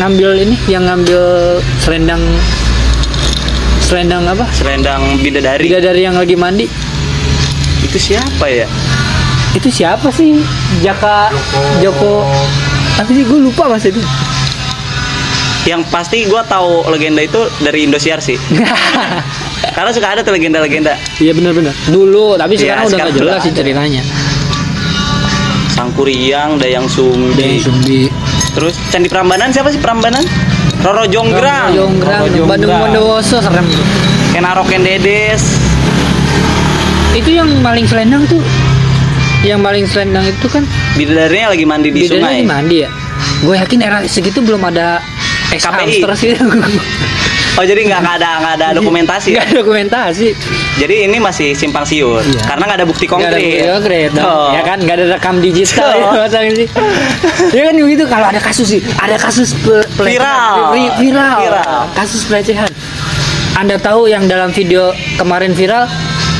ngambil ini? Yang ngambil selendang selendang apa? Selendang bidadari. Bidadari yang lagi mandi. Itu siapa ya? Itu siapa sih? Jaka Joko. Tapi sih gue lupa mas itu. Yang pasti gue tahu legenda itu dari Indosiar sih. *laughs* Karena suka ada tuh legenda-legenda. Iya benar-benar. Dulu, tapi Iya, sekarang udah sekarang nggak jelas udah sih ceritanya. Sangkuriang, Dayang Sumbi. Deng Sumbi. Terus Candi Prambanan siapa sih Prambanan? Roro Jonggrang. Jonggrang, Roro Jonggrang. Bandung Bondowoso serem. Kenaro Kendedes. Itu yang maling selendang tuh. Yang maling selendang itu kan Bidadarinya lagi mandi di bedanya sungai. di mandi ya. Gue yakin era segitu belum ada ex KPI. hamster sih. *laughs* Oh jadi nggak ada nggak ada dokumentasi. Nggak ada dokumentasi. Jadi ini masih simpang siur. Iya. Karena nggak ada bukti Nggak ada konkret. bukti konkret. Oh. Ya kan nggak ada rekam digital Oh. *laughs* ya sih. Ya kan begitu kalau ada kasus sih, ada kasus. Viral. Vi- viral. Viral. Kasus pelecehan. Anda tahu yang dalam video kemarin viral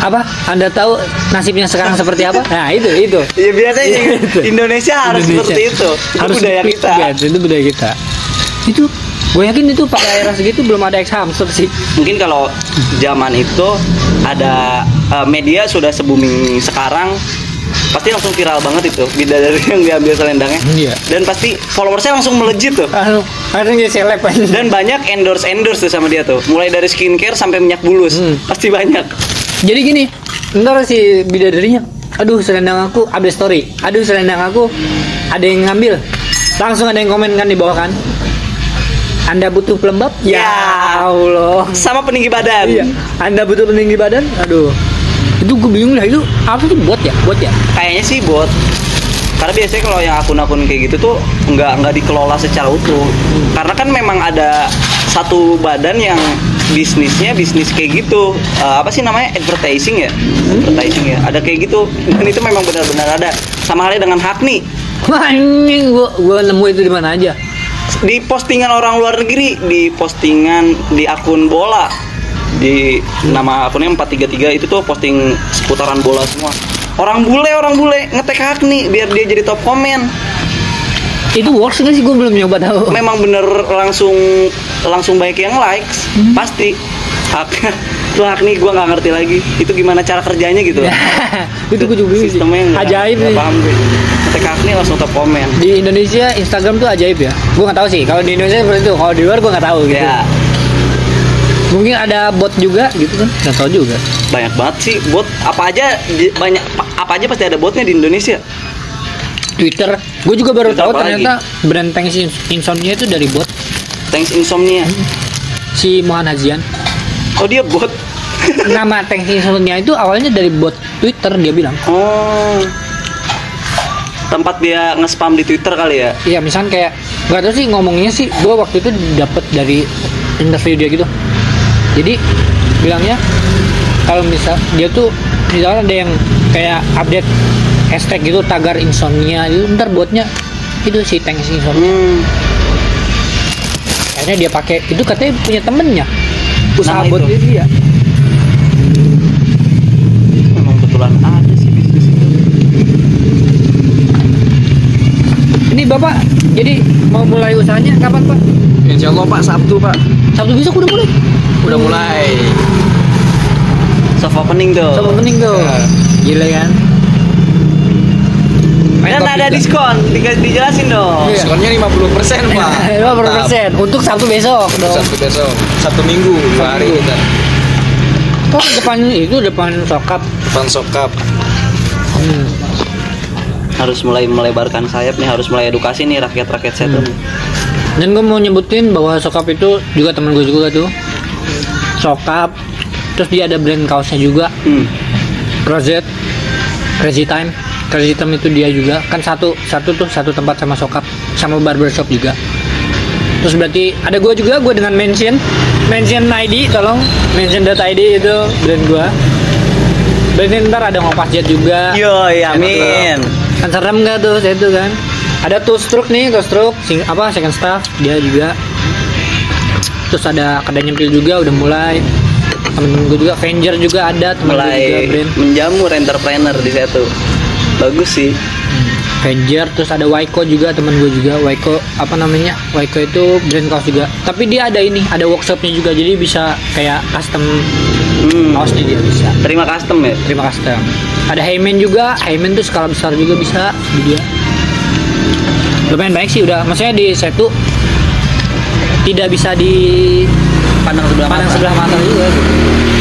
apa? Anda tahu nasibnya sekarang seperti apa? *laughs* Nah, itu itu. Ya biasanya Itu. Indonesia harus Indonesia. seperti itu. Itu Harus budaya kita. iya, itu budaya kita. Itu gue yakin itu pada era segitu belum ada ex hamster sih. Mungkin kalau zaman itu ada eh, media sudah se-booming sekarang pasti langsung viral banget itu bidadari *laughs* yang diambil selendangnya Iya. dan pasti followersnya langsung melejit tuh Anu, akhirnya jadi seleb aja. dan banyak endorse endorse tuh sama dia tuh mulai dari skincare sampai minyak bulus Hmm. pasti banyak Jadi gini, ntar si bidadarinya, aduh selendang aku update story, aduh selendang aku ada yang ngambil, langsung ada yang komen kan di bawah kan, anda butuh pelembab? Ya. Allah. sama peninggi badan Iya. Anda butuh peninggi badan? Aduh. Itu gue bingung lah itu apa sih buat ya? Buat ya? kayaknya sih bot karena biasanya kalau yang akun-akun kayak gitu tuh nggak nggak dikelola secara utuh karena kan memang ada satu badan yang bisnisnya bisnis kayak gitu Eh, apa sih namanya advertising ya advertising ya ada kayak gitu dan itu memang benar-benar ada sama halnya dengan hak nih Wah ini gue gue nemu itu di mana aja. Di postingan orang luar negeri di postingan di akun bola. Di nama akunnya 433 itu tuh posting seputaran bola semua. Orang bule orang bule ngetek hak nih biar dia jadi top komen. Itu works nggak sih? Gue belum nyoba tahu. Memang bener langsung langsung banyak yang likes. Pasti. Hak *laughs* itu hak nih gue nggak ngerti lagi. Itu gimana cara kerjanya gitu. *laughs* Itu gue juga bingung sih sistemnya nggak- ajaib nih paham gue hak nih langsung top komen di Indonesia Instagram tuh ajaib ya? Gue nggak tahu sih. Kalau di Indonesia seperti itu kalau di luar gue nggak tahu gitu. Ya. Mungkin ada bot juga gitu kan? Nggak tahu juga. Banyak banget sih. Bot apa aja banyak apa aja pasti ada botnya di Indonesia. Twitter. Gue juga baru Twitter tahu ternyata brand Thanks In- Insomnia itu dari bot. Thanks insomnia. Si Mohan Hazian. Oh dia bot. Nama Thanks Insomnia itu awalnya dari bot Twitter dia bilang. Oh tempat dia nge-spam di Twitter kali ya Iya, misalnya kayak nggak tahu sih ngomongnya sih, gue waktu itu dapet dari interview dia gitu. Jadi bilangnya kalau misal dia tuh misalnya ada yang kayak update hashtag gitu tagar insomnia itu ntar buatnya itu si thanks insomnia hmm. akhirnya dia pakai itu katanya punya temennya usaha itu? dia memang betulan ada sih bisnis itu ini bapak jadi mau mulai usahanya kapan pak Insya Allah Pak Sabtu Pak sabtu besok udah mulai udah mulai. soft opening tuh sama pening tuh gila kan kopi ada juga. diskon Di- dijelasin dong Iya. Diskonnya 50 persen Pak. Lima puluh persen *laughs* untuk Sabtu besok dong. Sabtu besok, Sabtu Minggu dua hari kita. Depan itu depan sokap. Depan sokap. Hmm. Harus mulai melebarkan sayap nih harus mulai edukasi nih rakyat-rakyat saya tuh nih. Dan gue mau nyebutin bahwa sokap itu juga temen gue juga tuh. Sokap. Terus dia ada brand kaosnya juga. hmm. Rosette, Crazy Time. Crazy Time itu dia juga. Kan satu satu tuh satu tempat sama sokap, sama barbershop juga. Terus berarti ada gue juga gue dengan mention mention ID tolong mention.id itu brand gue. Berarti ntar ada ngopas jet juga. Yoi, amin kan serem nggak tuh saya tuh kan? Ada tool stroke nih tool stroke. Sing apa second staff dia juga. Terus ada kedai nyempil juga udah mulai. Temen-temen gue juga Avenger juga ada temen juga mulai brand. menjamur entrepreneur di situ. Bagus sih Avenger terus ada Waiko juga temen gue juga. Waiko apa namanya? Waiko itu brand kaos juga. Tapi dia ada ini ada workshopnya juga. Jadi bisa kayak custom hmm. kaosnya dia bisa. Terima custom ya? Terima custom. Ada Heyman juga. Heyman tuh skala besar juga bisa di dia. Lumayan baik sih udah. Maksudnya di setu tidak bisa di pandang sebelah pandang mata. sebelah mata juga gitu.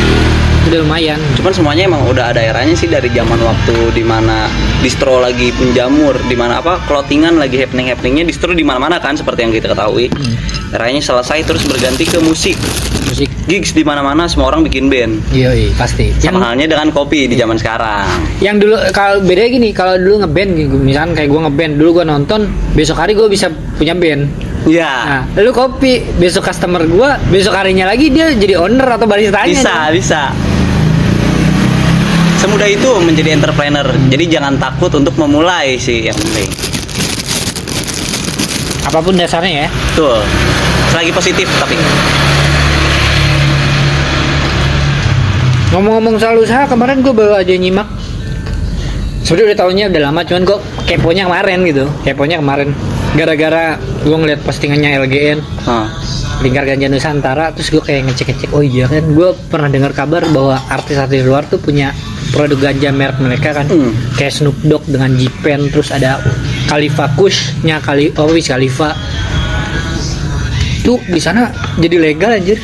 Udah lumayan. Cuman semuanya emang udah ada eranya sih dari zaman waktu di mana distro lagi penjamur di mana apa clothingan lagi happening happeningnya distro di mana mana kan seperti yang kita ketahui. Hmm. eranya selesai terus berganti ke musik. Musik. Gigs di mana mana semua orang bikin band. Iya iya pasti yang sama halnya dengan kopi di zaman sekarang. Yang dulu kalau beda gini kalau dulu ngeband gitu misalkan kayak gue ngeband dulu gue nonton besok hari gue bisa punya band. Ya nah lalu kopi besok customer gue besok harinya lagi dia jadi owner atau baristanya bisa bisa semudah itu menjadi entrepreneur. Jadi jangan takut untuk memulai sih yang penting. Apa pun dasarnya ya. Tuh selagi positif tapi. Ngomong-ngomong soal usaha, kemarin gue baru aja nyimak. Sebenernya udah tahunnya udah lama, cuman gue keponya kemarin gitu. Keponya kemarin. Gara-gara gue ngeliat postingannya LGN, Nah, Lingkar Ganja Nusantara, terus gue kayak ngecek-ngecek, oh iya kan, gue pernah dengar kabar bahwa artis-artis luar tuh punya produk ganja merek mereka kan, Hmm. kayak Snoop Dogg dengan Jipen, terus ada Khalifa Kushnya kali, oh Wiz Khalifa. Tuh di sana jadi legal anjir.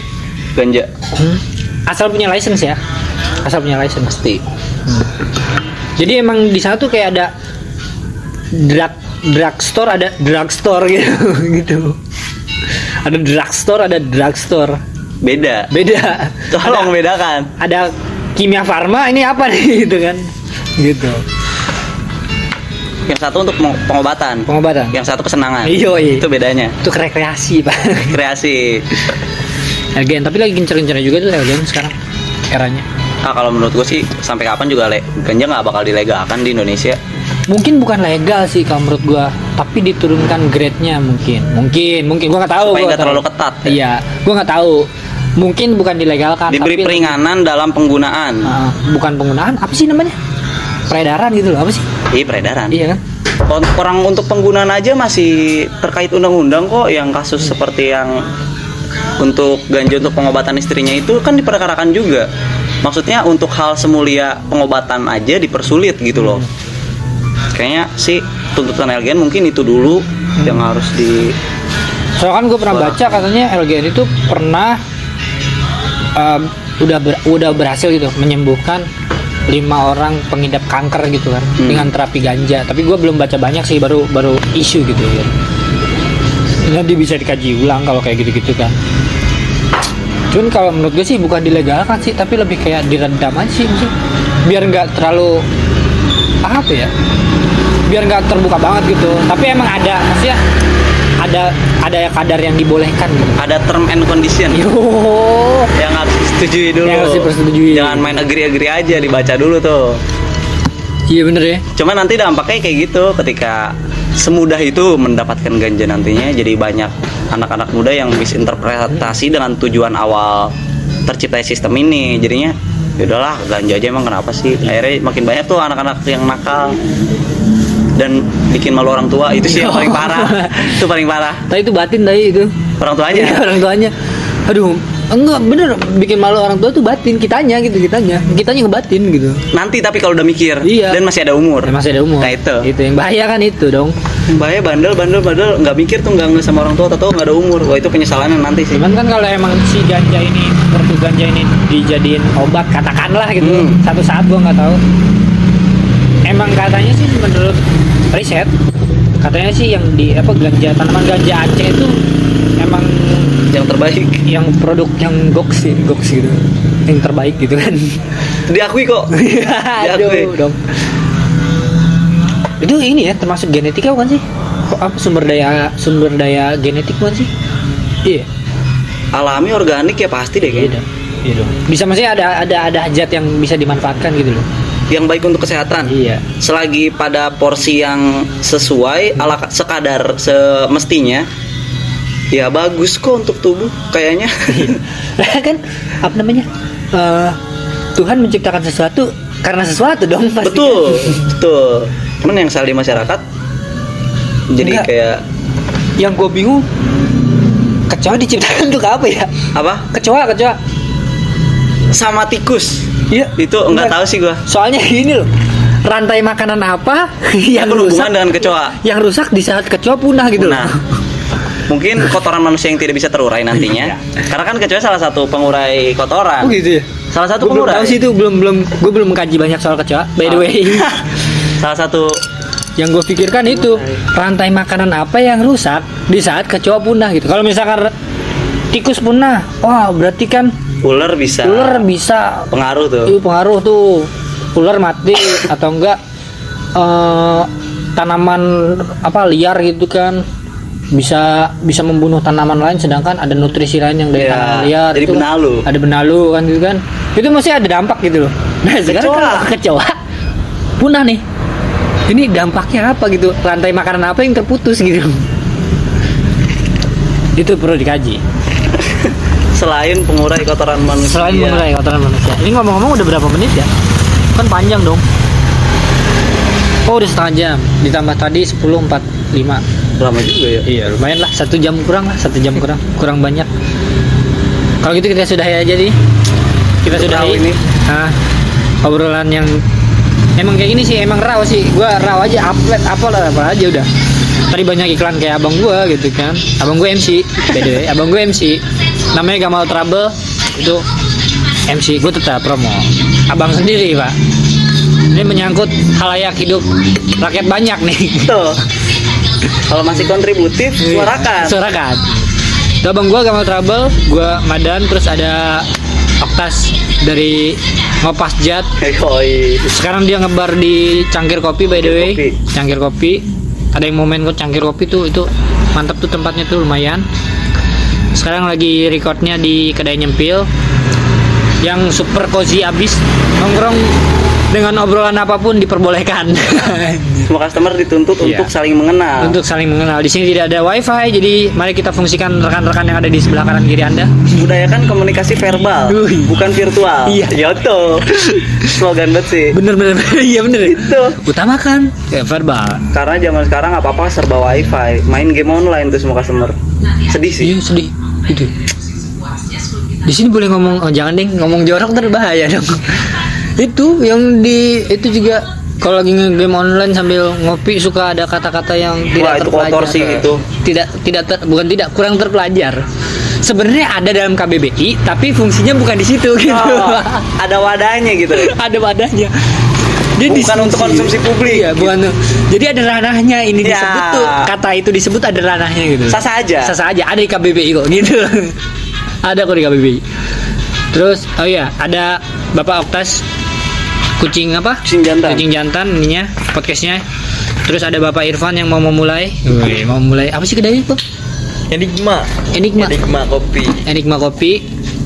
ganja Hmm. Asal punya license ya. Asal punya license. pasti Jadi emang di sana tuh kayak ada drug drugstore ada drugstore *laughs* gitu gitu. Ada drugstore ada drugstore. beda Beda. tolong bedakan Ada kimia farma ini apa nih *laughs* gitu kan. Gitu. yang satu untuk peng- pengobatan Pengobatan. yang satu kesenangan Iya, iya. itu bedanya Itu rekreasi, Pak. *laughs* kreasi LGN tapi lagi gencar-gencarnya juga tuh LGN sekarang eranya. ah kalau menurut gue sih sampai kapan juga le ganja nggak bakal dilegalkan di Indonesia Mungkin bukan legal sih kalau menurut gua, tapi diturunkan grade-nya mungkin. Mungkin, mungkin gua nggak tahu. Supaya gua nggak terlalu ketat, ya? Iya, gua nggak tahu. Mungkin bukan dilegalkan. diberi tapi peringanan dalam penggunaan Ah, bukan penggunaan, apa sih namanya? Peredaran gitu loh, apa sih? iya peredaran Iya kan? Orang untuk penggunaan aja masih terkait undang-undang kok yang kasus seperti yang untuk ganja untuk pengobatan istrinya itu kan diperkarakan juga. Maksudnya untuk hal semulia pengobatan aja dipersulit gitu loh. Kayaknya sih tuntutan LGN mungkin itu dulu yang harus di Soalnya kan gue pernah baca katanya LGN itu pernah um, udah ber- udah berhasil gitu menyembuhkan lima orang pengidap kanker gitu kan Hmm. dengan terapi ganja. Tapi gue belum baca banyak sih baru baru isu gitu ya. Nanti bisa dikaji ulang kalau kayak gitu-gitu kan. Cuman kalau menurut gue sih bukan dilegalkan sih, tapi lebih kayak diredam aja sih, biar nggak terlalu apa ya, biar nggak terbuka banget gitu. Tapi emang ada, maksudnya ada ada kadar yang dibolehkan gitu. ada term and condition Yo, yang harus disetujui dulu. Yang harus dipersetujui. Jangan main agree-agree aja dibaca dulu tuh. iya bener ya. Cuma nanti dampaknya kayak gitu ketika semudah itu mendapatkan ganja nantinya jadi banyak anak-anak muda yang misinterpretasi dengan tujuan awal tercipta sistem ini jadinya ya udahlah ganja aja emang kenapa sih akhirnya makin banyak tuh anak-anak yang nakal dan bikin malu orang tua itu sih yang *laughs* paling parah itu paling parah Tapi itu batin tadi itu. orang tuanya Iya, orang tuanya. Aduh, enggak bener bikin malu orang tua tuh batin kitanya gitu kitanya. Kitanya ngebatin gitu. nanti tapi kalau udah mikir Iya. dan masih ada umur Ya, masih ada umur. nah itu Itu yang bahaya kan itu dong. bahaya bandel bandel bandel nggak mikir tuh nggak nggak sama orang tua atau nggak ada umur wah itu penyesalannya nanti sih Cuman kan kalau emang si ganja ini, kartu ganja ini dijadiin obat katakanlah gitu. Hmm. Satu saat gua nggak tahu. Emang katanya sih menurut riset katanya sih yang di apa ganja tanaman ganja Aceh itu emang yang terbaik yang produk yang goks sih goks gitu yang terbaik gitu kan diakui kok *laughs* diakui Aduh dong. Itu ini ya termasuk genetika bukan sih? Apa sumber daya sumber daya genetik bukan sih? Iya. alami organik ya pasti deh Iya kayaknya dong. Iya dong. Bisa maksudnya ada ada ada zat yang bisa dimanfaatkan gitu loh. Yang baik untuk kesehatan Iya. selagi pada porsi yang sesuai ala sekadar semestinya ya bagus kok untuk tubuh kayaknya Lah kan apa namanya? Eh, Tuhan menciptakan sesuatu karena sesuatu dong pasti. betul betul cuman yang salah di masyarakat jadi Enggak. kayak Yang gue bingung kecoa diciptakan untuk apa ya? apa Kecoa, kecoa. Sama tikus Iya. itu enggak tahu sih gua Soalnya gini loh. Rantai makanan apa yang berhubungan rusak dengan kecoa yang rusak di saat kecoa punah gitu Nah, loh. mungkin kotoran manusia yang tidak bisa terurai nantinya. Karena kan kecoa salah satu pengurai kotoran. Oh gitu ya. Salah satu belum pengurai. tahu sih itu belum belum gue belum mengkaji banyak soal kecoa. By the way, *laughs* salah satu yang gue pikirkan itu rantai makanan apa yang rusak di saat kecoa punah gitu. Kalau misalkan tikus punah, wah berarti kan ular bisa ular bisa. Pengaruh tuh. itu pengaruh tuh. Ular mati *coughs* atau enggak eh, tanaman apa liar gitu kan. Bisa bisa membunuh tanaman lain sedangkan ada nutrisi lain yang dari Ya, tanaman liar jadi itu. kan. benalu. ada benalu kan gitu kan. Itu masih ada dampak gitu loh. *laughs* Nah sekarang Kecoa. kecoa punah nih. Ini dampaknya apa gitu? Rantai makanan apa yang terputus gitu? *laughs* Itu perlu dikaji Selain pengurai kotoran manusia. Selain mengurai kotoran manusia. Ini ngomong-ngomong udah berapa menit ya? Kan panjang dong. Oh udah setengah jam. Ditambah tadi 10.45 lama juga ya. Iya lumayan lah satu jam kurang lah satu jam kurang kurang banyak. Kalau gitu kita sudahi aja nih. Kita Untuk raw ini. Nah, obrolan yang emang kayak gini sih emang raw sih. Gua raw aja upload apa lah apa aja udah. Tadi banyak iklan kayak abang gua gitu kan. Abang gua MC, by the way. Abang gua MC. Namanya Gamal Trouble itu MC gue tetap promo. Abang sendiri pak. Ini menyangkut halayak hidup rakyat banyak nih. Tuh. Kalau masih kontributif, Iya. suarakan. Suarakan. Itu abang gua Gamal Trouble, gua Madan, terus ada Oktas dari Ngopas Jat. Sekarang dia ngebar di Cangkir Kopi by the way. Cangkir Kopi. Ada yang mau main kok Cangkir Kopi tuh itu mantap tuh tempatnya tuh lumayan. Sekarang lagi recordnya di kedai nyempil yang super cozy abis nongkrong dengan obrolan apa pun diperbolehkan *laughs* Semua customer dituntut Iya. untuk saling mengenal. untuk saling mengenal. Di sini tidak ada wifi, jadi mari kita fungsikan rekan-rekan yang ada di sebelah kanan kiri anda. budayakan komunikasi verbal, Wih. bukan virtual. Iya. Yoto. Slogan banget sih. Bener bener, bener. *laughs* iya bener. Itu. Utamakan ya, verbal. Karena zaman sekarang apa-apa serba wifi, main game online tuh semua customer. Sedih sih. Iya sedih itu. Di sini boleh ngomong, oh, jangan deh ngomong jorok ntar bahaya dong. *laughs* itu yang di itu juga kalau lagi game online sambil ngopi suka ada kata-kata yang tidak Wah, itu kotor terpelajar. sih itu. Tidak tidak ter- bukan tidak kurang terpelajar. Sebenarnya ada dalam KBBI tapi fungsinya bukan di situ gitu. Oh, *laughs* ada wadahnya gitu. ada wadahnya. Dia Bukan disfungsi. untuk konsumsi publik. Iya, bukan. Jadi ada ranahnya ini Ya. disebut tuh kata itu disebut ada ranahnya gitu. Sasa aja. Sasa aja ada di KBBI kok *laughs* gitu. ada kok di KBBI. Terus oh iya, ada Bapak Oktas kucing apa? Kucing jantan. Kucing jantan ininya podcastnya. Terus ada Bapak Irfan yang mau memulai. Wih, mau mulai apa sih kedai itu? Enigma. Enigma. Enigma kopi. Enigma Kopi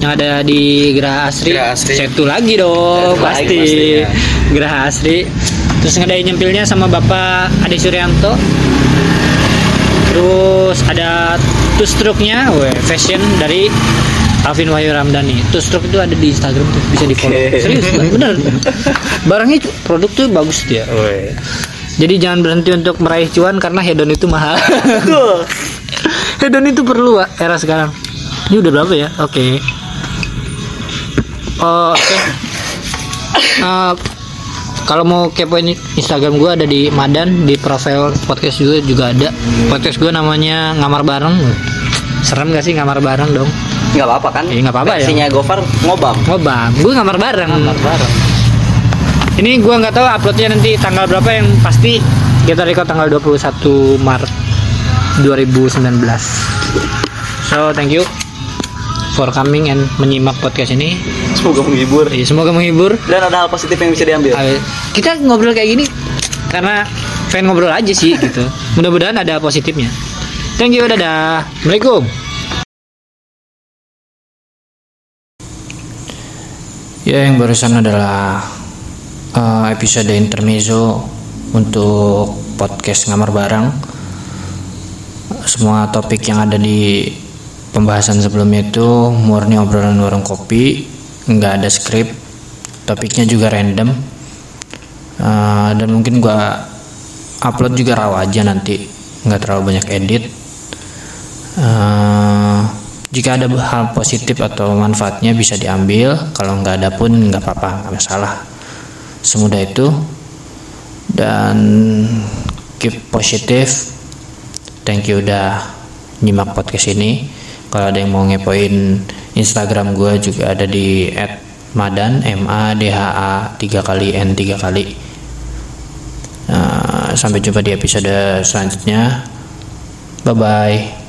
yang ada di Geraha Asri. Geraha Asri. Satu lagi dong, lagi pasti. pastinya. Geraha Asri. Terus ngadain nyempilnya sama Bapak Ade Suryanto. Terus ada Tustruknya, weh, fashion dari Alvin Wahyu Ramdhani. Tustruk itu ada di Instagram tuh, bisa di follow. Serius, bener. *laughs* Barangnya produk tuh bagus dia. Jadi jangan berhenti untuk meraih cuan karena hedon itu mahal. *laughs* Hedon itu perlu era sekarang. Ini udah berapa ya? Oke. Oh, oke. *coughs* Eh, kalau mau kepoin Instagram gue ada di Madan di profil podcast juga juga ada. Podcast gue namanya ngamar bareng. Serem gak sih ngamar bareng dong? Nggak apa-apa kan? Iya, nggak apa-apa ya. Versinya Gofar ngobam. Ngobam, gue ngamar bareng. Ngamar bareng. Ini gue nggak tahu uploadnya nanti tanggal berapa yang pasti kita record tanggal 21 Maret 2019. So thank you for coming and menyimak podcast ini. Semoga menghibur. Iya, Semoga menghibur. Dan ada hal positif yang bisa diambil. Kita ngobrol kayak gini karena pengen ngobrol aja sih *laughs* gitu. Mudah-mudahan ada positifnya. Thank you, dadah. Assalamualaikum. Ya, yang barusan adalah eh, episode intermezzo untuk podcast ngamar bareng. Semua topik yang ada di pembahasan sebelumnya itu murni obrolan warung kopi, nggak ada skrip, topiknya juga random. Eh, dan mungkin gua upload juga raw aja nanti, nggak terlalu banyak edit. Eh, jika ada hal positif atau manfaatnya bisa diambil, kalau nggak ada pun nggak apa-apa, nggak masalah. Semudah itu dan keep positif. Thank you udah nyimak podcast ini. Kalau ada yang mau ngepoin Instagram gue juga ada di @madan m a d h a tiga kali n tiga kali. Nah, sampai jumpa di episode selanjutnya. Bye bye.